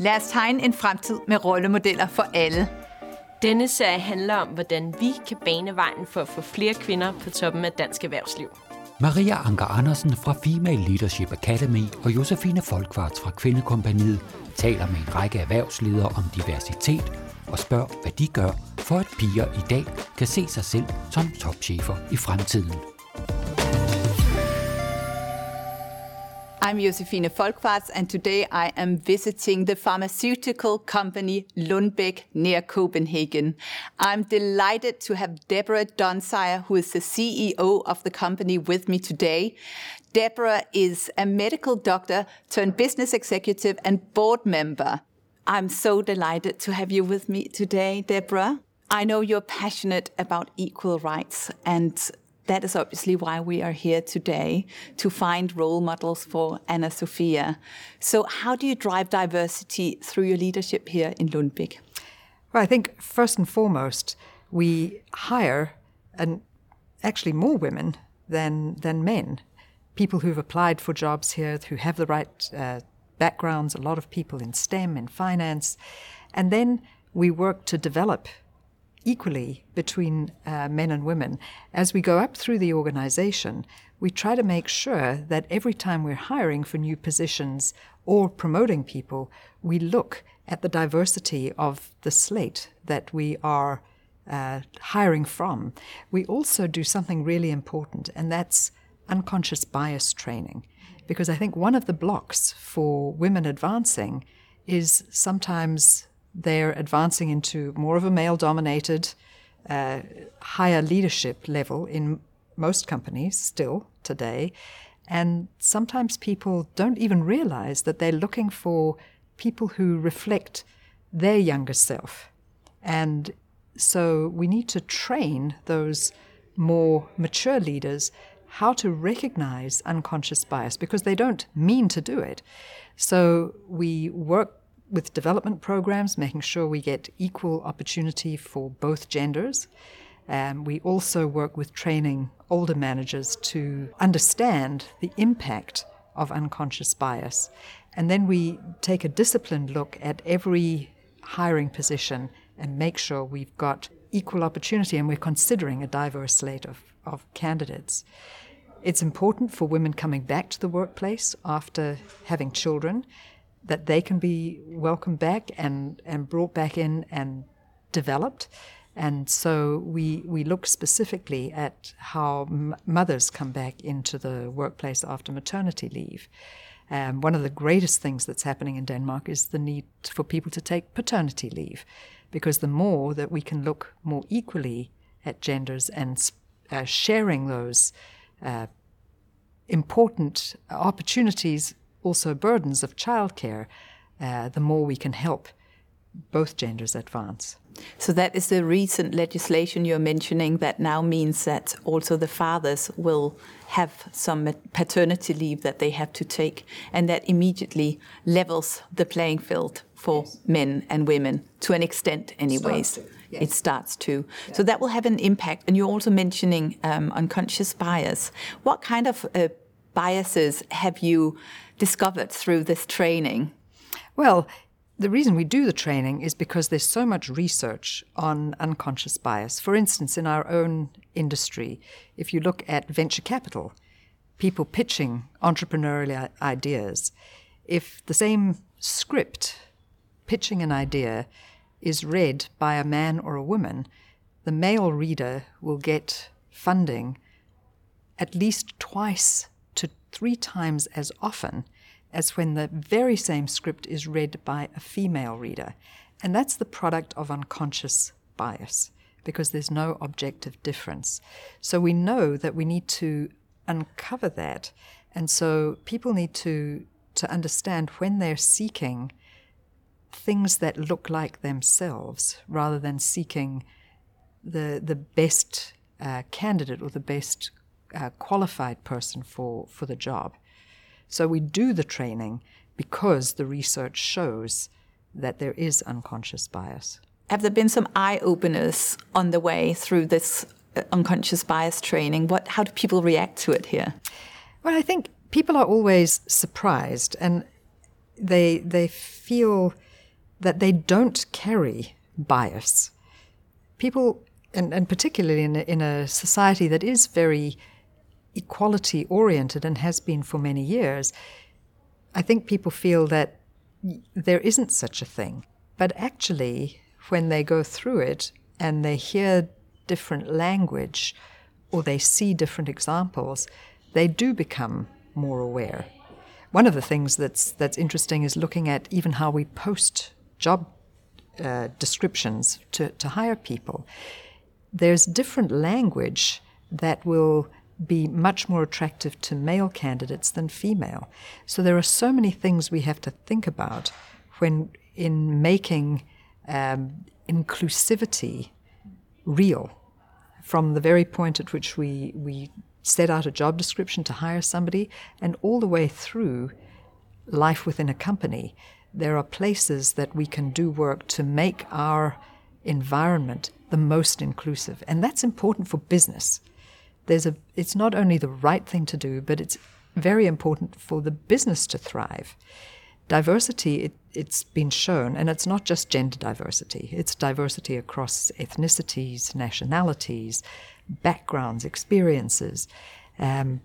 Lad os tegne en fremtid med rollemodeller for alle. Denne serie handler om, hvordan vi kan bane vejen for at få flere kvinder på toppen af dansk erhvervsliv. Maria Anker Andersen fra Female Leadership Academy og Josefine Folkvarts fra Kvindekompaniet taler med en række erhvervsledere om diversitet og spørger, hvad de gør, for at piger i dag kan se sig selv som topchefer i fremtiden. I'm Josefine Folkvarts, and today I am visiting the pharmaceutical company Lundbeck near Copenhagen. I'm delighted to have Deborah Dunsire, who is the CEO of the company, with me today. Deborah is a medical doctor turned business executive and board member. I'm so delighted to have you with me today, Deborah. I know you're passionate about equal rights and that is obviously why we are here today to find role models for Anna Sophia. So, how do you drive diversity through your leadership here in Lundbeck? Well, I think first and foremost, we hire and actually more women than than men. People who've applied for jobs here, who have the right uh, backgrounds. A lot of people in STEM, in finance, and then we work to develop equally between uh, men and women. As we go up through the organization, we try to make sure that every time we're hiring for new positions or promoting people, we look at the diversity of the slate that we are uh, hiring from. We also do something really important, and that's unconscious bias training. Because I think one of the blocks for women advancing is sometimes they're advancing into more of a male dominated, uh, higher leadership level in most companies still today. And sometimes people don't even realize that they're looking for people who reflect their younger self. And so we need to train those more mature leaders how to recognize unconscious bias because they don't mean to do it. So we work with development programs, making sure we get equal opportunity for both genders. Um, we also work with training older managers to understand the impact of unconscious bias. And then we take a disciplined look at every hiring position and make sure we've got equal opportunity and we're considering a diverse slate of, of candidates. It's important for women coming back to the workplace after having children that they can be welcomed back and, and brought back in and developed. And so we, we look specifically at how m- mothers come back into the workplace after maternity leave. Um, one of the greatest things that's happening in Denmark is the need for people to take paternity leave, because the more that we can look more equally at genders and uh, sharing those uh, important opportunities also burdens of childcare, uh, the more we can help both genders advance. So that is the recent legislation you're mentioning that now means that also the fathers will have some paternity leave that they have to take, and that immediately levels the playing field for yes. men and women to an extent, anyways. Starts yes. It starts to. Yeah. So that will have an impact. And you're also mentioning um, unconscious bias. What kind of uh, biases have you discovered through this training? Well, the reason we do the training is because there's so much research on unconscious bias. For instance, in our own industry, if you look at venture capital, people pitching entrepreneurial ideas, if the same script pitching an idea is read by a man or a woman, the male reader will get funding at least twice three times as often as when the very same script is read by a female reader. And that's the product of unconscious bias because there's no objective difference. So we know that we need to uncover that. And so people need to, to understand when they're seeking things that look like themselves rather than seeking the, the best uh, candidate or the best uh, qualified person for, for the job. So we do the training because the research shows that there is unconscious bias. Have there been some eye openers on the way through this uh, unconscious bias training? What, how do people react to it here? Well, I think people are always surprised and they, they feel that they don't carry bias. People, and, and particularly in a, in a society that is very equality oriented and has been for many years, I think people feel that there isn't such a thing. But actually, when they go through it and they hear different language or they see different examples, they do become more aware. One of the things that's that's interesting is looking at even how we post job uh, descriptions to, to hire people. There's different language that will be much more attractive to male candidates than female. So there are so many things we have to think about when in making um, inclusivity real from the very point at which we, we set out a job description to hire somebody and all the way through life within a company. There are places that we can do work to make our environment the most inclusive. And that's important for business. There's a, it's not only the right thing to do, but it's very important for the business to thrive. Diversity, it, it's been shown, and it's not just gender diversity, it's diversity across ethnicities, nationalities, backgrounds, experiences. Um,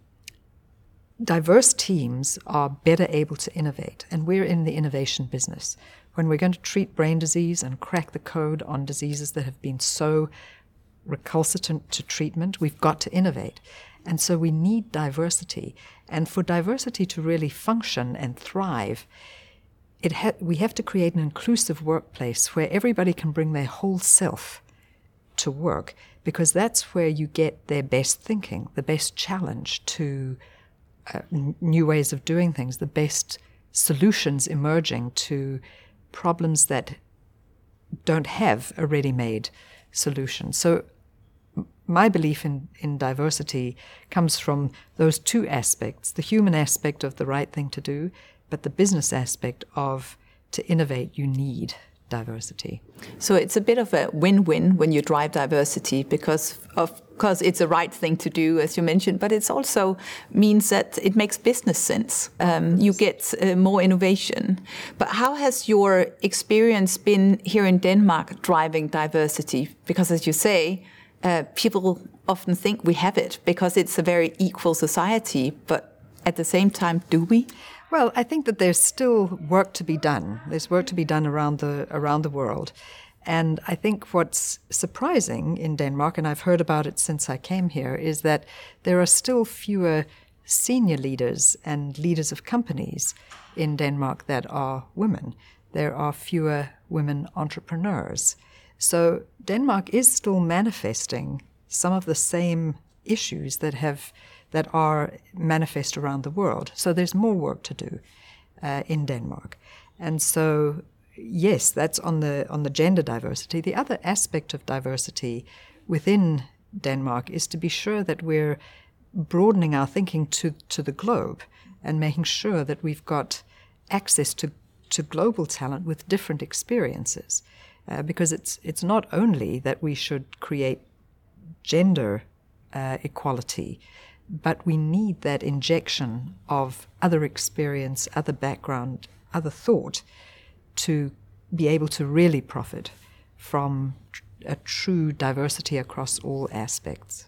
diverse teams are better able to innovate, and we're in the innovation business. When we're going to treat brain disease and crack the code on diseases that have been so recalcitrant to treatment, we've got to innovate. And so we need diversity. And for diversity to really function and thrive, it ha- we have to create an inclusive workplace where everybody can bring their whole self to work because that's where you get their best thinking, the best challenge to uh, n- new ways of doing things, the best solutions emerging to problems that don't have a ready made solution. So, my belief in, in diversity comes from those two aspects the human aspect of the right thing to do, but the business aspect of to innovate, you need diversity. So it's a bit of a win-win when you drive diversity because of course it's the right thing to do as you mentioned but it also means that it makes business sense. Um, you get uh, more innovation. But how has your experience been here in denmark driving diversity? Because as you say uh, people often think we have it because it's a very equal society but at the same time do we well, I think that there's still work to be done. There's work to be done around the around the world. And I think what's surprising in Denmark, and I've heard about it since I came here, is that there are still fewer senior leaders and leaders of companies in Denmark that are women. There are fewer women entrepreneurs. So Denmark is still manifesting some of the same issues that have that are manifest around the world. So there's more work to do uh, in Denmark. And so, yes, that's on the on the gender diversity. The other aspect of diversity within Denmark is to be sure that we're broadening our thinking to to the globe and making sure that we've got access to to global talent with different experiences. Uh, because it's it's not only that we should create gender uh, equality, but we need that injection of other experience, other background, other thought to be able to really profit from a true diversity across all aspects.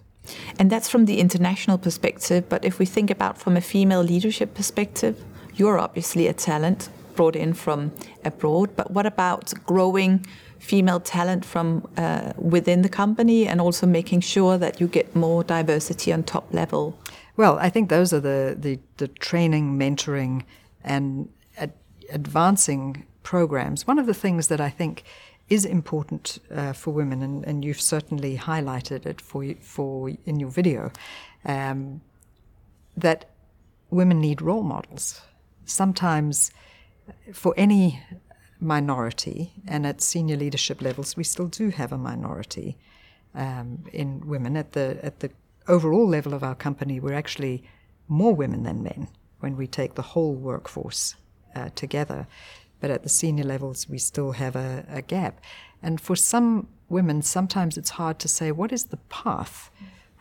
And that's from the international perspective. But if we think about from a female leadership perspective, you're obviously a talent brought in from abroad. But what about growing female talent from uh, within the company and also making sure that you get more diversity on top level? Well, I think those are the, the, the training, mentoring, and ad- advancing programs. One of the things that I think is important uh, for women, and, and you've certainly highlighted it for, for in your video, um, that women need role models. Sometimes, for any minority, and at senior leadership levels, we still do have a minority um, in women. At the at the overall level of our company, we're actually more women than men when we take the whole workforce uh, together. But at the senior levels, we still have a, a, gap. And for some women, sometimes it's hard to say what is the path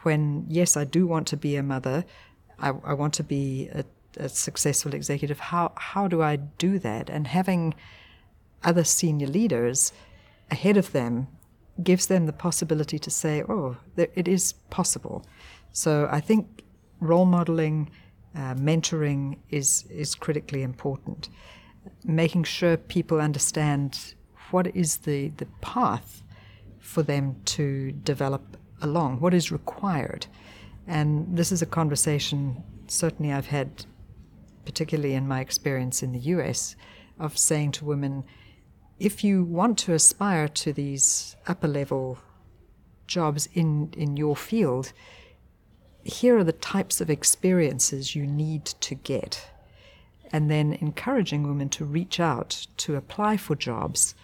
when, yes, I do want to be a mother, I, I want to be a, a successful executive. How, how do I do that? And having other senior leaders ahead of them gives them the possibility to say, oh, it is possible. So I think role modeling, uh, mentoring is, is critically important. Making sure people understand what is the, the path for them to develop along, what is required. And this is a conversation certainly I've had, particularly in my experience in the US, of saying to women, if you want to aspire to these upper level jobs in, in your field, here are the types of experiences you need to get. And then encouraging women to reach out to apply for jobs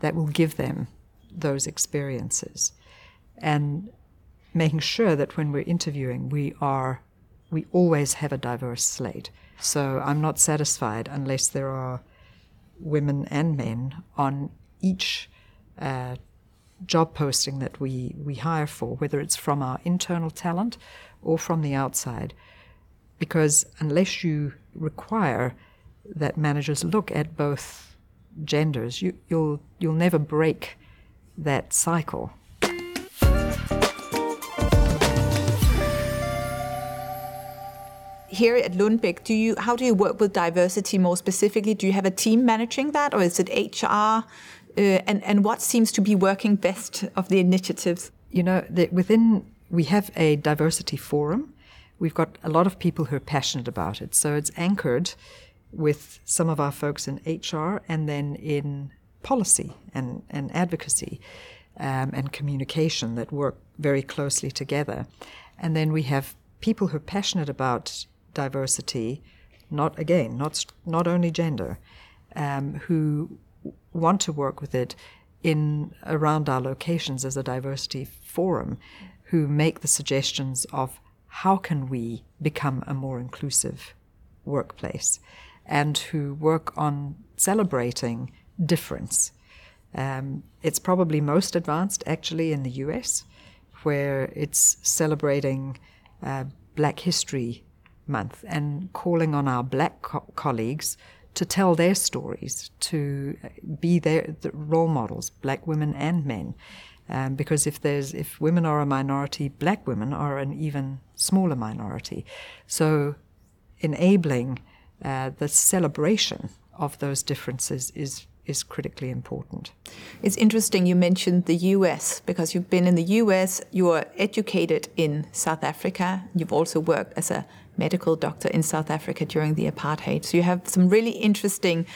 that will give them those experiences. And making sure that when we're interviewing, we are we always have a diverse slate. So I'm not satisfied unless there are women and men on each uh, job posting that we, we hire for, whether it's from our internal talent or from the outside. Because unless you require that managers look at both genders, you, you'll, you'll never break that cycle. Here at Lundbeck, do you how do you work with diversity more specifically? Do you have a team managing that, or is it HR? Uh, and and what seems to be working best of the initiatives? You know, the, within we have a diversity forum. We've got a lot of people who are passionate about it, so it's anchored with some of our folks in HR and then in policy and, and advocacy um, and communication that work very closely together. And then we have people who are passionate about diversity, not again, not not only gender, um, who want to work with it in around our locations as a diversity forum, who make the suggestions of how can we become a more inclusive workplace, and who work on celebrating difference. Um, it's probably most advanced actually in the US, where it's celebrating uh, Black History month and calling on our black co- colleagues to tell their stories, to be their the role models, black women and men. Um, because if there's if women are a minority, black women are an even smaller minority. So enabling uh, the celebration of those differences is is critically important. It's interesting you mentioned the US because you've been in the US, you are educated in South Africa, you've also worked as a medical doctor in South Africa during the apartheid. So you have some really interesting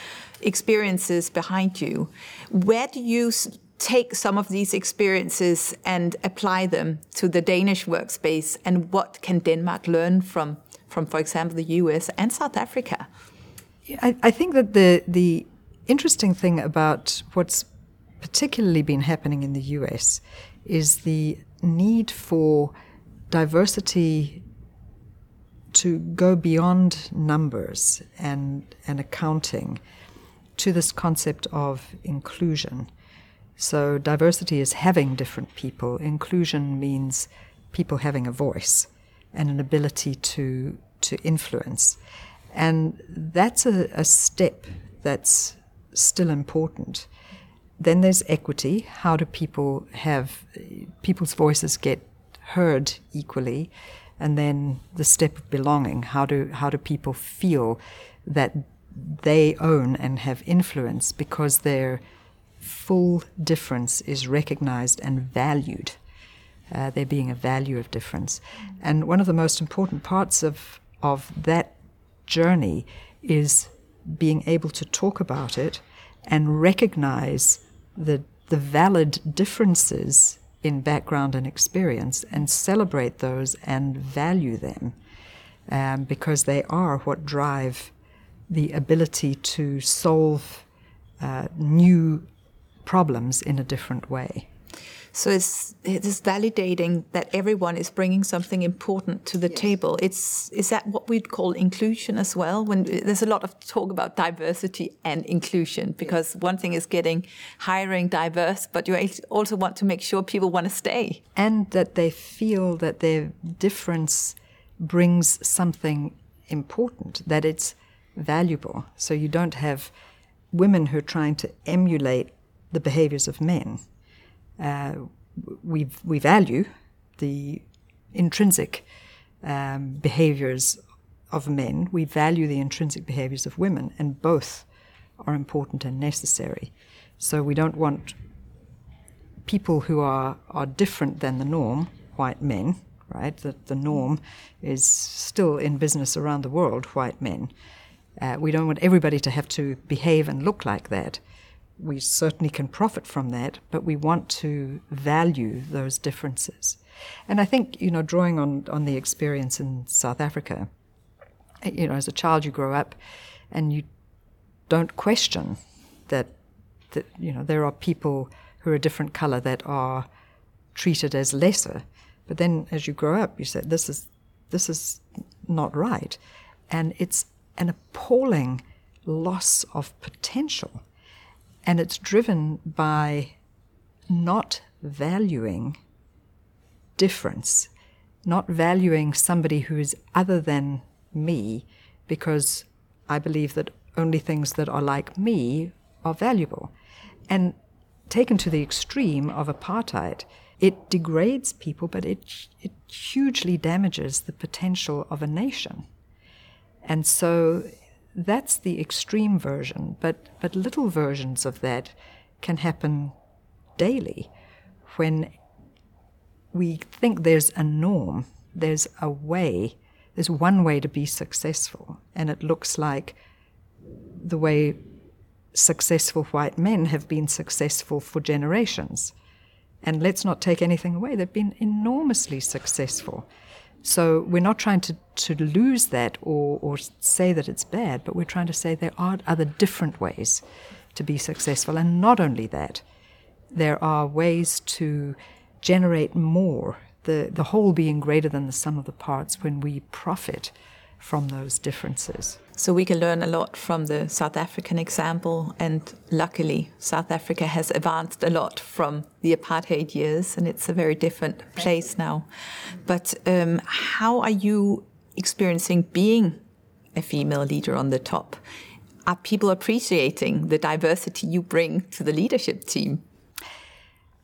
experiences behind you. Where do you take some of these experiences and apply them to the Danish workspace and what can Denmark learn from from for example the US and South Africa? I, I think that the the interesting thing about what's particularly been happening in the US is the need for diversity to go beyond numbers and, and accounting to this concept of inclusion. So, diversity is having different people, inclusion means people having a voice and an ability to, to influence. And that's a, a step that's still important. Then there's equity. How do people have people's voices get heard equally? And then the step of belonging. How do how do people feel that they own and have influence because their full difference is recognized and valued? Uh, there being a value of difference. And one of the most important parts of of that journey is being able to talk about it and recognize the, the valid differences in background and experience and celebrate those and value them um, because they are what drive the ability to solve uh, new problems in a different way. So it's it's validating that everyone is bringing something important to the yes. table. It's is that what we'd call inclusion as well? When there's a lot of talk about diversity and inclusion, because yes. one thing is getting hiring diverse, but you also want to make sure people want to stay and that they feel that their difference brings something important, that it's valuable. So you don't have women who are trying to emulate the behaviors of men. Uh, we we value the intrinsic um, behaviors of men. We value the intrinsic behaviors of women, and both are important and necessary. So we don't want people who are, are different than the norm, white men, right? That the norm is still in business around the world, white men. Uh, we don't want everybody to have to behave and look like that. We certainly can profit from that, but we want to value those differences. And I think, you know, drawing on, on the experience in South Africa, you know, as a child you grow up and you don't question that, that you know, there are people who are a different color that are treated as lesser. But then as you grow up, you say, this is, this is not right. And it's an appalling loss of potential. And it's driven by not valuing difference, not valuing somebody who is other than me, because I believe that only things that are like me are valuable. And taken to the extreme of apartheid, it degrades people, but it, it hugely damages the potential of a nation. And so that's the extreme version, but, but little versions of that can happen daily when we think there's a norm, there's a way, there's one way to be successful, and it looks like the way successful white men have been successful for generations. And let's not take anything away, they've been enormously successful. So we're not trying to, to lose that or, or say that it's bad, but we're trying to say there are other different ways to be successful. And not only that, there are ways to generate more, the, the whole being greater than the sum of the parts when we profit from those differences. So we can learn a lot from the South African example, and luckily, South Africa has advanced a lot from the apartheid years, and it's a very different place now. But um, how are you experiencing being a female leader on the top? Are people appreciating the diversity you bring to the leadership team?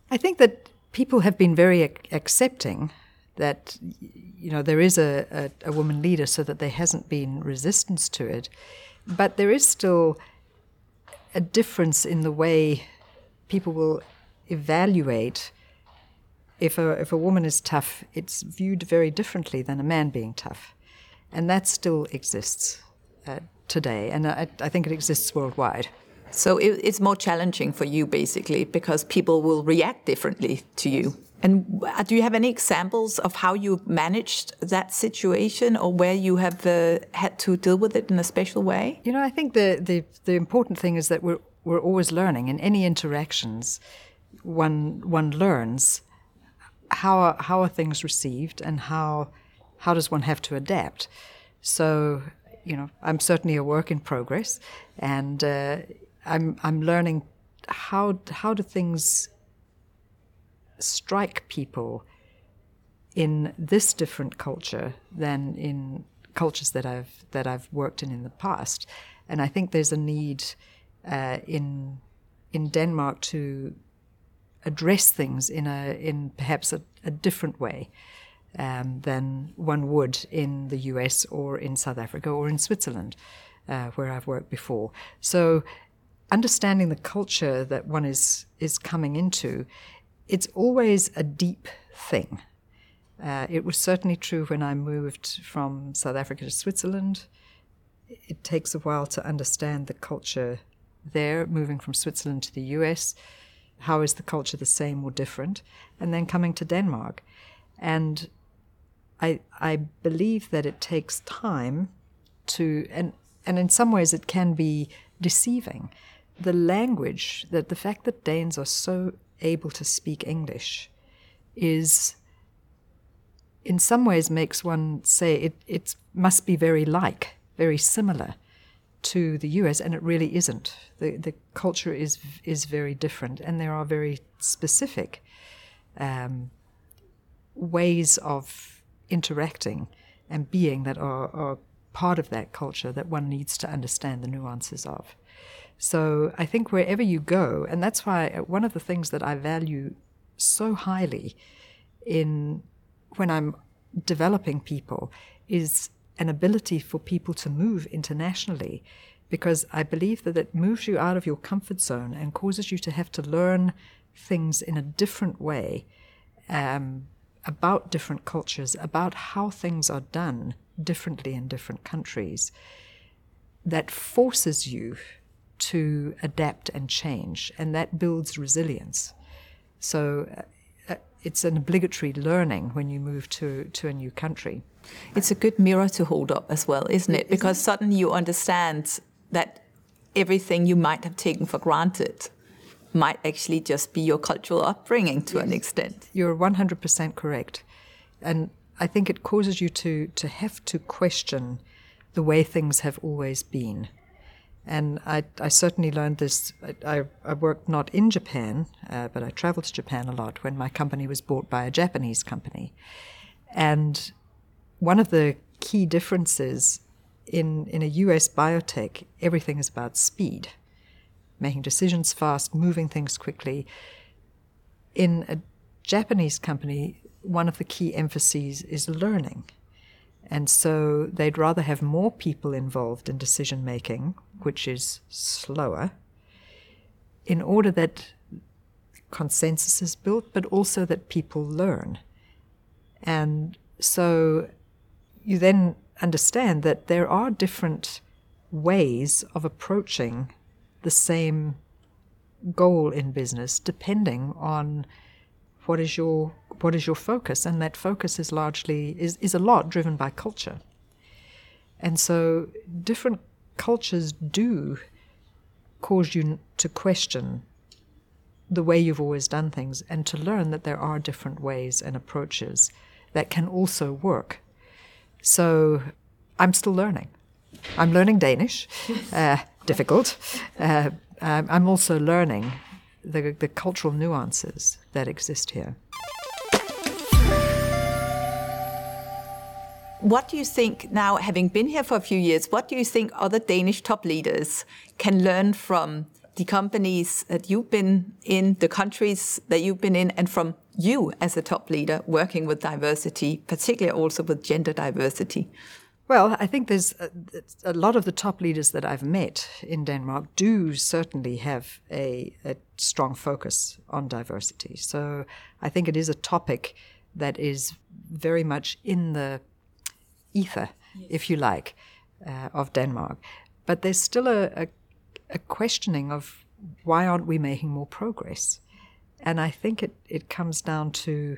I think that people have been very accepting that you know there is a, a, a, woman leader so that there hasn't been resistance to it. But there is still a difference in the way people will evaluate. If a, if a woman is tough it's viewed very differently than a man being tough. And that still exists uh, today. And I, I think it exists worldwide. So it, it's more challenging for you basically because people will react differently to you and do you have any examples of how you managed that situation or where you have uh, had to deal with it in a special way? You know, I think the, the, the important thing is that we're, we're always learning. In any interactions, one, one learns how are, how are things received and how, how does one have to adapt. So, you know, I'm certainly a work in progress and uh, I'm, I'm learning how, how do things strike people in this different culture than in cultures that I've that I've worked in in the past, and I think there's a need uh, in in Denmark to address things in a in perhaps a, a different way um, than one would in the U.S. or in South Africa or in Switzerland, uh, where I've worked before. So, understanding the culture that one is is coming into it's always a deep thing. Uh, it was certainly true when I moved from South Africa to Switzerland. It takes a while to understand the culture there, moving from Switzerland to the US. How is the culture the same or different? And then coming to Denmark. And I, I believe that it takes time to, and, and in some ways it can be deceiving. The language, that the fact that Danes are so able to speak English is in some ways makes one say it, it must be very like, very similar to the US, and it really isn't. The, the culture is, is very different, and there are very specific um, ways of interacting and being that are, are part of that culture that one needs to understand the nuances of. So I think wherever you go, and that's why uh, one of the things that I value so highly in when I'm developing people is an ability for people to move internationally because I believe that it moves you out of your comfort zone and causes you to have to learn things in a different way um, about different cultures, about how things are done differently in different countries, that forces you to adapt and change, and that builds resilience. So uh, uh it's an obligatory learning when you move to, to a new country. It's a good mirror to hold up as well, isn't it? Because suddenly you understand that everything you might have taken for granted might actually just be your cultural upbringing to yes. an extent. You're 100% correct. And I think it causes you to, to have to question the way things have always been. And I, I certainly learned this. I, I worked not in Japan, uh, but I traveled to Japan a lot when my company was bought by a Japanese company. And one of the key differences in, in a US biotech, everything is about speed, making decisions fast, moving things quickly. In a Japanese company, one of the key emphases is learning. And so they'd rather have more people involved in decision making, which is slower, in order that consensus is built, but also that people learn. And so you then understand that there are different ways of approaching the same goal in business depending on what is your what is your focus and that focus is largely is, is a lot driven by culture and so different cultures do cause you to question the way you've always done things and to learn that there are different ways and approaches that can also work so I'm still learning. I'm learning Danish, uh, difficult. Uh, I'm also learning the, the cultural nuances that exist here. What do you think now, having been here for a few years, what do you think other Danish top leaders can learn from the companies that you've been in, the countries that you've been in, and from you as a top leader working with diversity, particularly also with gender diversity? Well, I think there's uh, a, a, lot of the top leaders that I've met in Denmark do certainly have a, a, strong focus on diversity. So I think it is a topic that is very much in the ether, yes. if you like, uh, of Denmark. But there's still a, a questioning of why aren't we making more progress? And I think it, it comes down to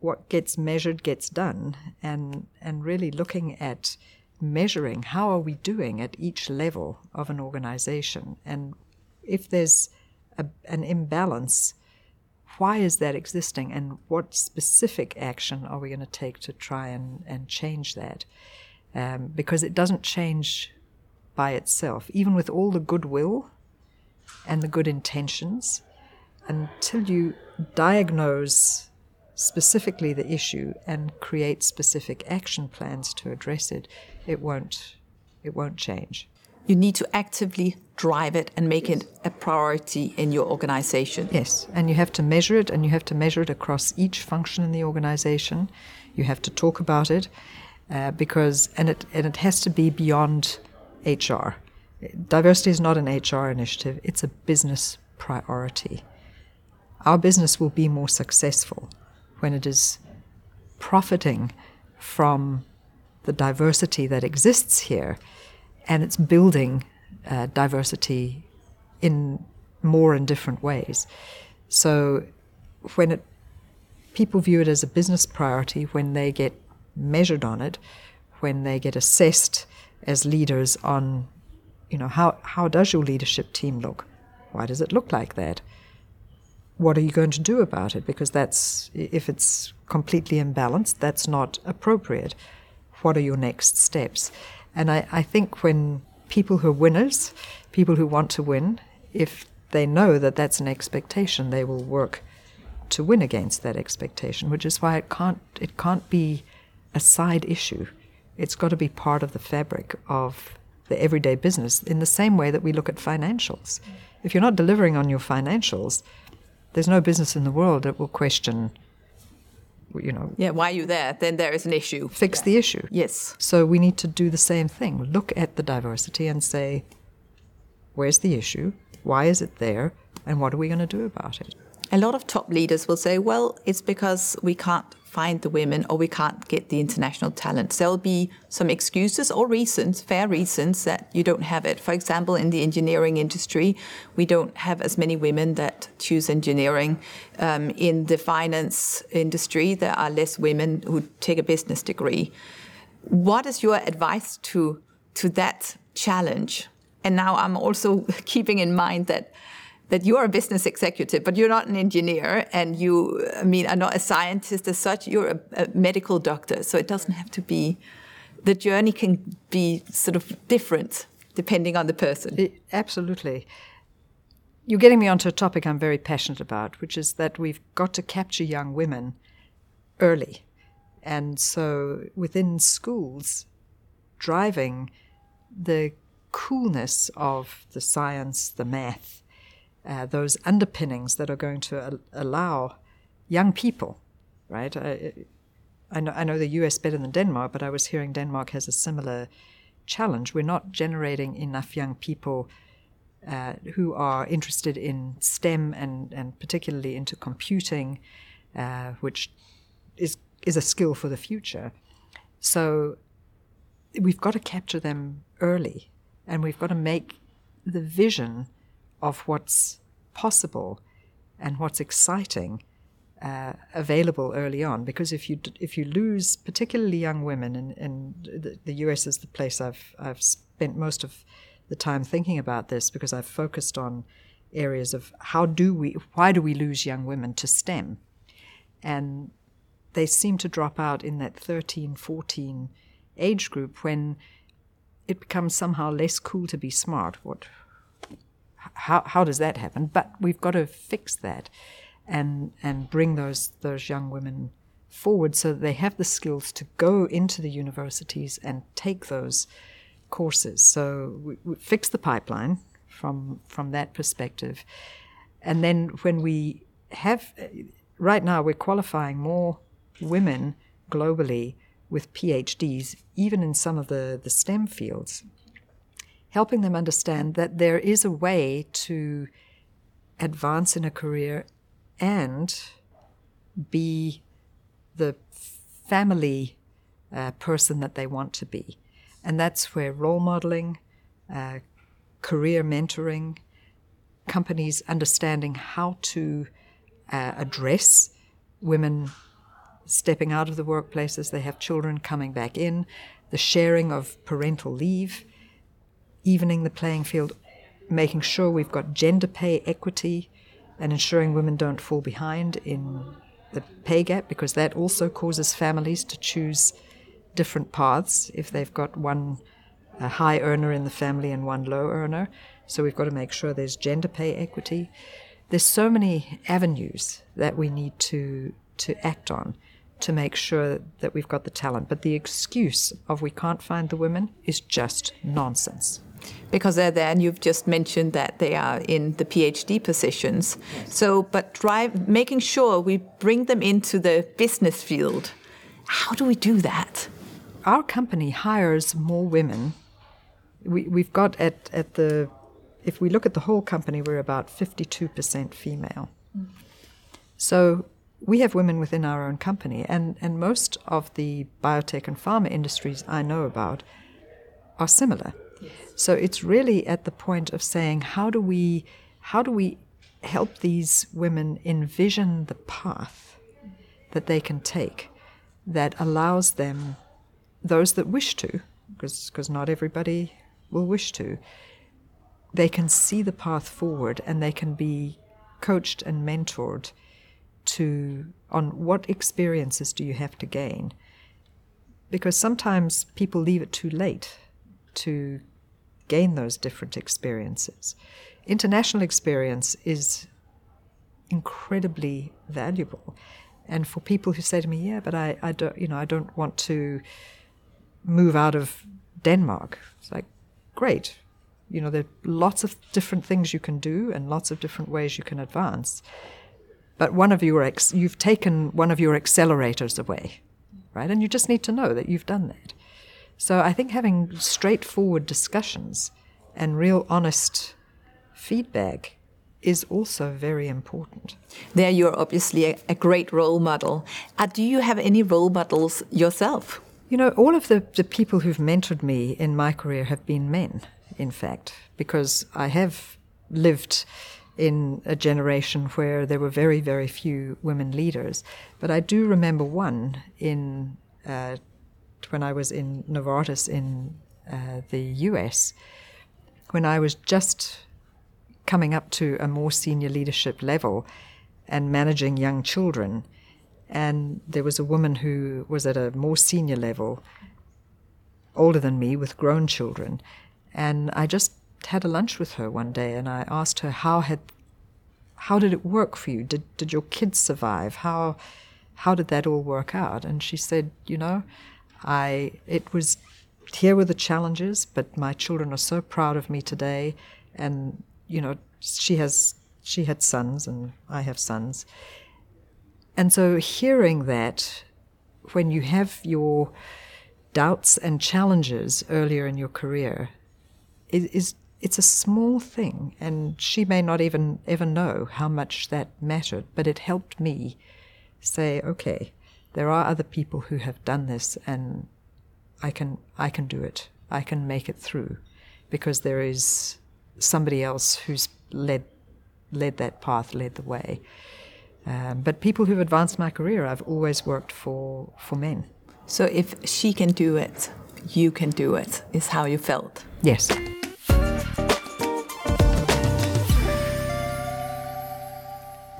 what gets measured gets done and and really looking at measuring how are we doing at each level of an organization and if there's a, an imbalance why is that existing and what specific action are we going to take to try and, and change that um, because it doesn't change by itself even with all the goodwill and the good intentions until you diagnose specifically the issue and create specific action plans to address it, it won't it won't change. You need to actively drive it and make it a priority in your organization. Yes, and you have to measure it and you have to measure it across each function in the organization. You have to talk about it uh, because and it and it has to be beyond HR. Diversity is not an HR initiative, it's a business priority. Our business will be more successful when it is profiting from the diversity that exists here and it's building uh, diversity in more and different ways. So when it, people view it as a business priority, when they get measured on it, when they get assessed as leaders on, you know, how, how does your leadership team look? Why does it look like that? what are you going to do about it? Because that's, if it's completely imbalanced, that's not appropriate. What are your next steps? And I, I think when people who are winners, people who want to win, if they know that that's an expectation, they will work to win against that expectation, which is why it can't, it can't be a side issue. It's got to be part of the fabric of the everyday business in the same way that we look at financials. If you're not delivering on your financials, there's no business in the world that will question, you know, Yeah, why are you there? Then there is an issue. fix the issue. Yes. So we need to do the same thing. Look at the diversity and say, where's the issue? Why is it there? And what are we going to do about it? A lot of top leaders will say, well, it's because we can't find the women or we can't get the international talent. There'll be some excuses or reasons, fair reasons, that you don't have it. For example, in the engineering industry, we don't have as many women that choose engineering. Um, in the finance industry, there are less women who take a business degree. What is your advice to, to that challenge? And now I'm also keeping in mind that that you are a business executive, but you're not an engineer, and you, I mean, are not a scientist as such. You're a, a medical doctor, so it doesn't have to be. The journey can be sort of different depending on the person. It, absolutely. You're getting me onto a topic I'm very passionate about, which is that we've got to capture young women early. And so within schools, driving the coolness of the science, the math, uh, those underpinnings that are going to al- allow young people, right? I, I, know, I know the US better than Denmark, but I was hearing Denmark has a similar challenge. We're not generating enough young people uh, who are interested in STEM and, and particularly into computing, uh, which is, is a skill for the future. So we've got to capture them early and we've got to make the vision of what's possible and what's exciting uh, available early on. Because if you if you lose particularly young women, and, the, the, US is the place I've I've spent most of the time thinking about this because I've focused on areas of how do we why do we lose young women to STEM, and they seem to drop out in that 13, 14 age group when it becomes somehow less cool to be smart. What how, how does that happen? But we've got to fix that and and bring those those young women forward so that they have the skills to go into the universities and take those courses. So we, we fix the pipeline from from that perspective, and then when we have right now we're qualifying more women globally with PhDs, even in some of the, the STEM fields, helping them understand that there is a way to advance in a career and be the family uh, person that they want to be. And that's where role modeling, uh, career mentoring, companies understanding how to uh, address women stepping out of the workplace as they have children coming back in, the sharing of parental leave, evening the playing field, making sure we've got gender pay equity and ensuring women don't fall behind in the pay gap because that also causes families to choose different paths if they've got one high earner in the family and one low earner. So we've got to make sure there's gender pay equity. There's so many avenues that we need to to act on to make sure that we've got the talent. But the excuse of we can't find the women is just nonsense. Because they're there, and you've just mentioned that they are in the PhD positions. So, but drive, making sure we bring them into the business field. How do we do that? Our company hires more women. We, we've got at, at the, if we look at the whole company, we're about 52% female. So we have women within our own company, and, and most of the biotech and pharma industries I know about are similar. So it's really at the point of saying, how do we, how do we help these women envision the path that they can take that allows them, those that wish to, because not everybody will wish to, they can see the path forward and they can be coached and mentored to on what experiences do you have to gain? Because sometimes people leave it too late to gain those different experiences international experience is incredibly valuable and for people who say to me yeah but I, I don't you know I don't want to move out of Denmark it's like great. You know, there are lots of different things you can do and lots of different ways you can advance. But one of your ex- you've taken one of your accelerators away, right? And you just need to know that you've done that. So I think having straightforward discussions and real honest feedback is also very important. There, you're obviously a, a great role model. Uh, do you have any role models yourself? You know, all of the, the people who've mentored me in my career have been men, in fact, because I have lived in a generation where there were very, very few women leaders. But I do remember one in uh, when I was in Novartis in uh, the US, when I was just coming up to a more senior leadership level and managing young children. And there was a woman who was at a more senior level, older than me, with grown children. And I just had a lunch with her one day and I asked her how had how did it work for you? Did did your kids survive? How how did that all work out? And she said, you know, I it was here were the challenges, but my children are so proud of me today and you know, she has she had sons and I have sons. And so hearing that when you have your doubts and challenges earlier in your career it is it's a small thing and she may not even ever know how much that mattered but it helped me say okay there are other people who have done this and I can I can do it I can make it through because there is somebody else who's led led that path, led the way. Um, but people who've advanced my career, I've always worked for for men. So if she can do it, you can do it. Is how you felt. Yes.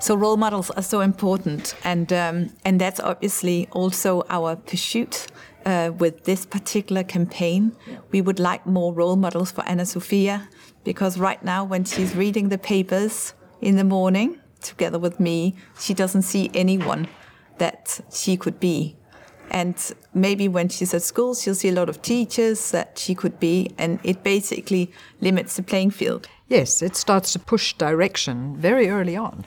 So role models are so important, and um, and that's obviously also our pursuit uh, with this particular campaign. We would like more role models for Anna Sophia because right now, when she's reading the papers in the morning together with me, she doesn't see anyone that she could be. And maybe when she's at school, she'll see a lot of teachers that she could be, and it basically limits the playing field. Yes, it starts to push direction very early on.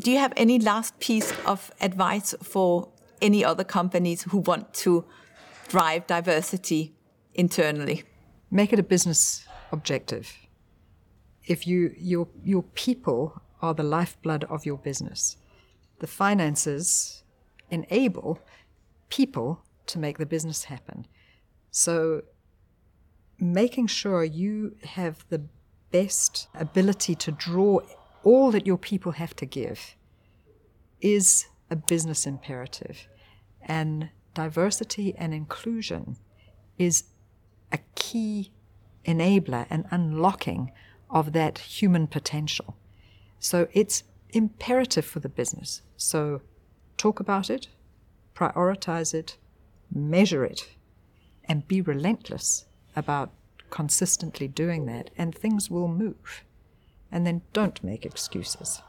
Do you have any last piece of advice for any other companies who want to drive diversity internally? Make it a business objective if you your your people are the lifeblood of your business. The finances enable people to make the business happen. So making sure you have the best ability to draw all that your people have to give is a business imperative. And diversity and inclusion is a key enabler and unlocking of that human potential. So it's imperative for the business. So talk about it, prioritize it, measure it, and be relentless about consistently doing that, and things will move. And then don't make excuses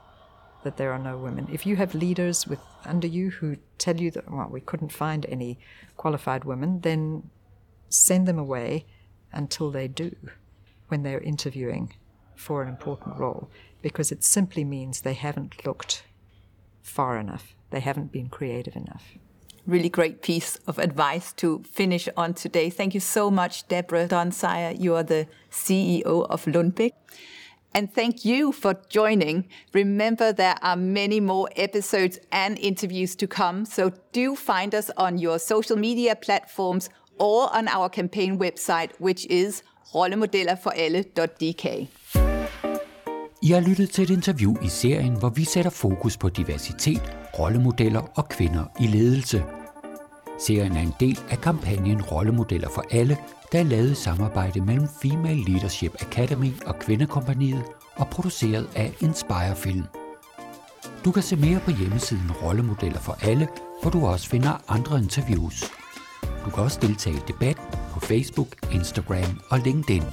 that there are no women. If you have leaders with under you who tell you that well, we couldn't find any qualified women, then send them away until they do when they're interviewing for an important role because it simply means they haven't looked far enough. They haven't been creative enough. Really great piece of advice to finish on today. Thank you so much, Deborah Dunsire. You are the CEO of Lundbeck. And thank you for joining. Remember, there are many more episodes and interviews to come. So do find us on your social media platforms or on our campaign website, which is rollemodellerforalle.dk. I har lyttet til et interview i serien, hvor vi sætter fokus på diversitet, rollemodeller og kvinder i ledelse. Serien er en del af kampagnen Rollemodeller for alle, der er lavet samarbejde mellem Female Leadership Academy og Kvindekompaniet og produceret af Inspire Film. Du kan se mere på hjemmesiden Rollemodeller for alle, hvor du også finder andre interviews. Du kan også deltage i debat på Facebook, Instagram og LinkedIn.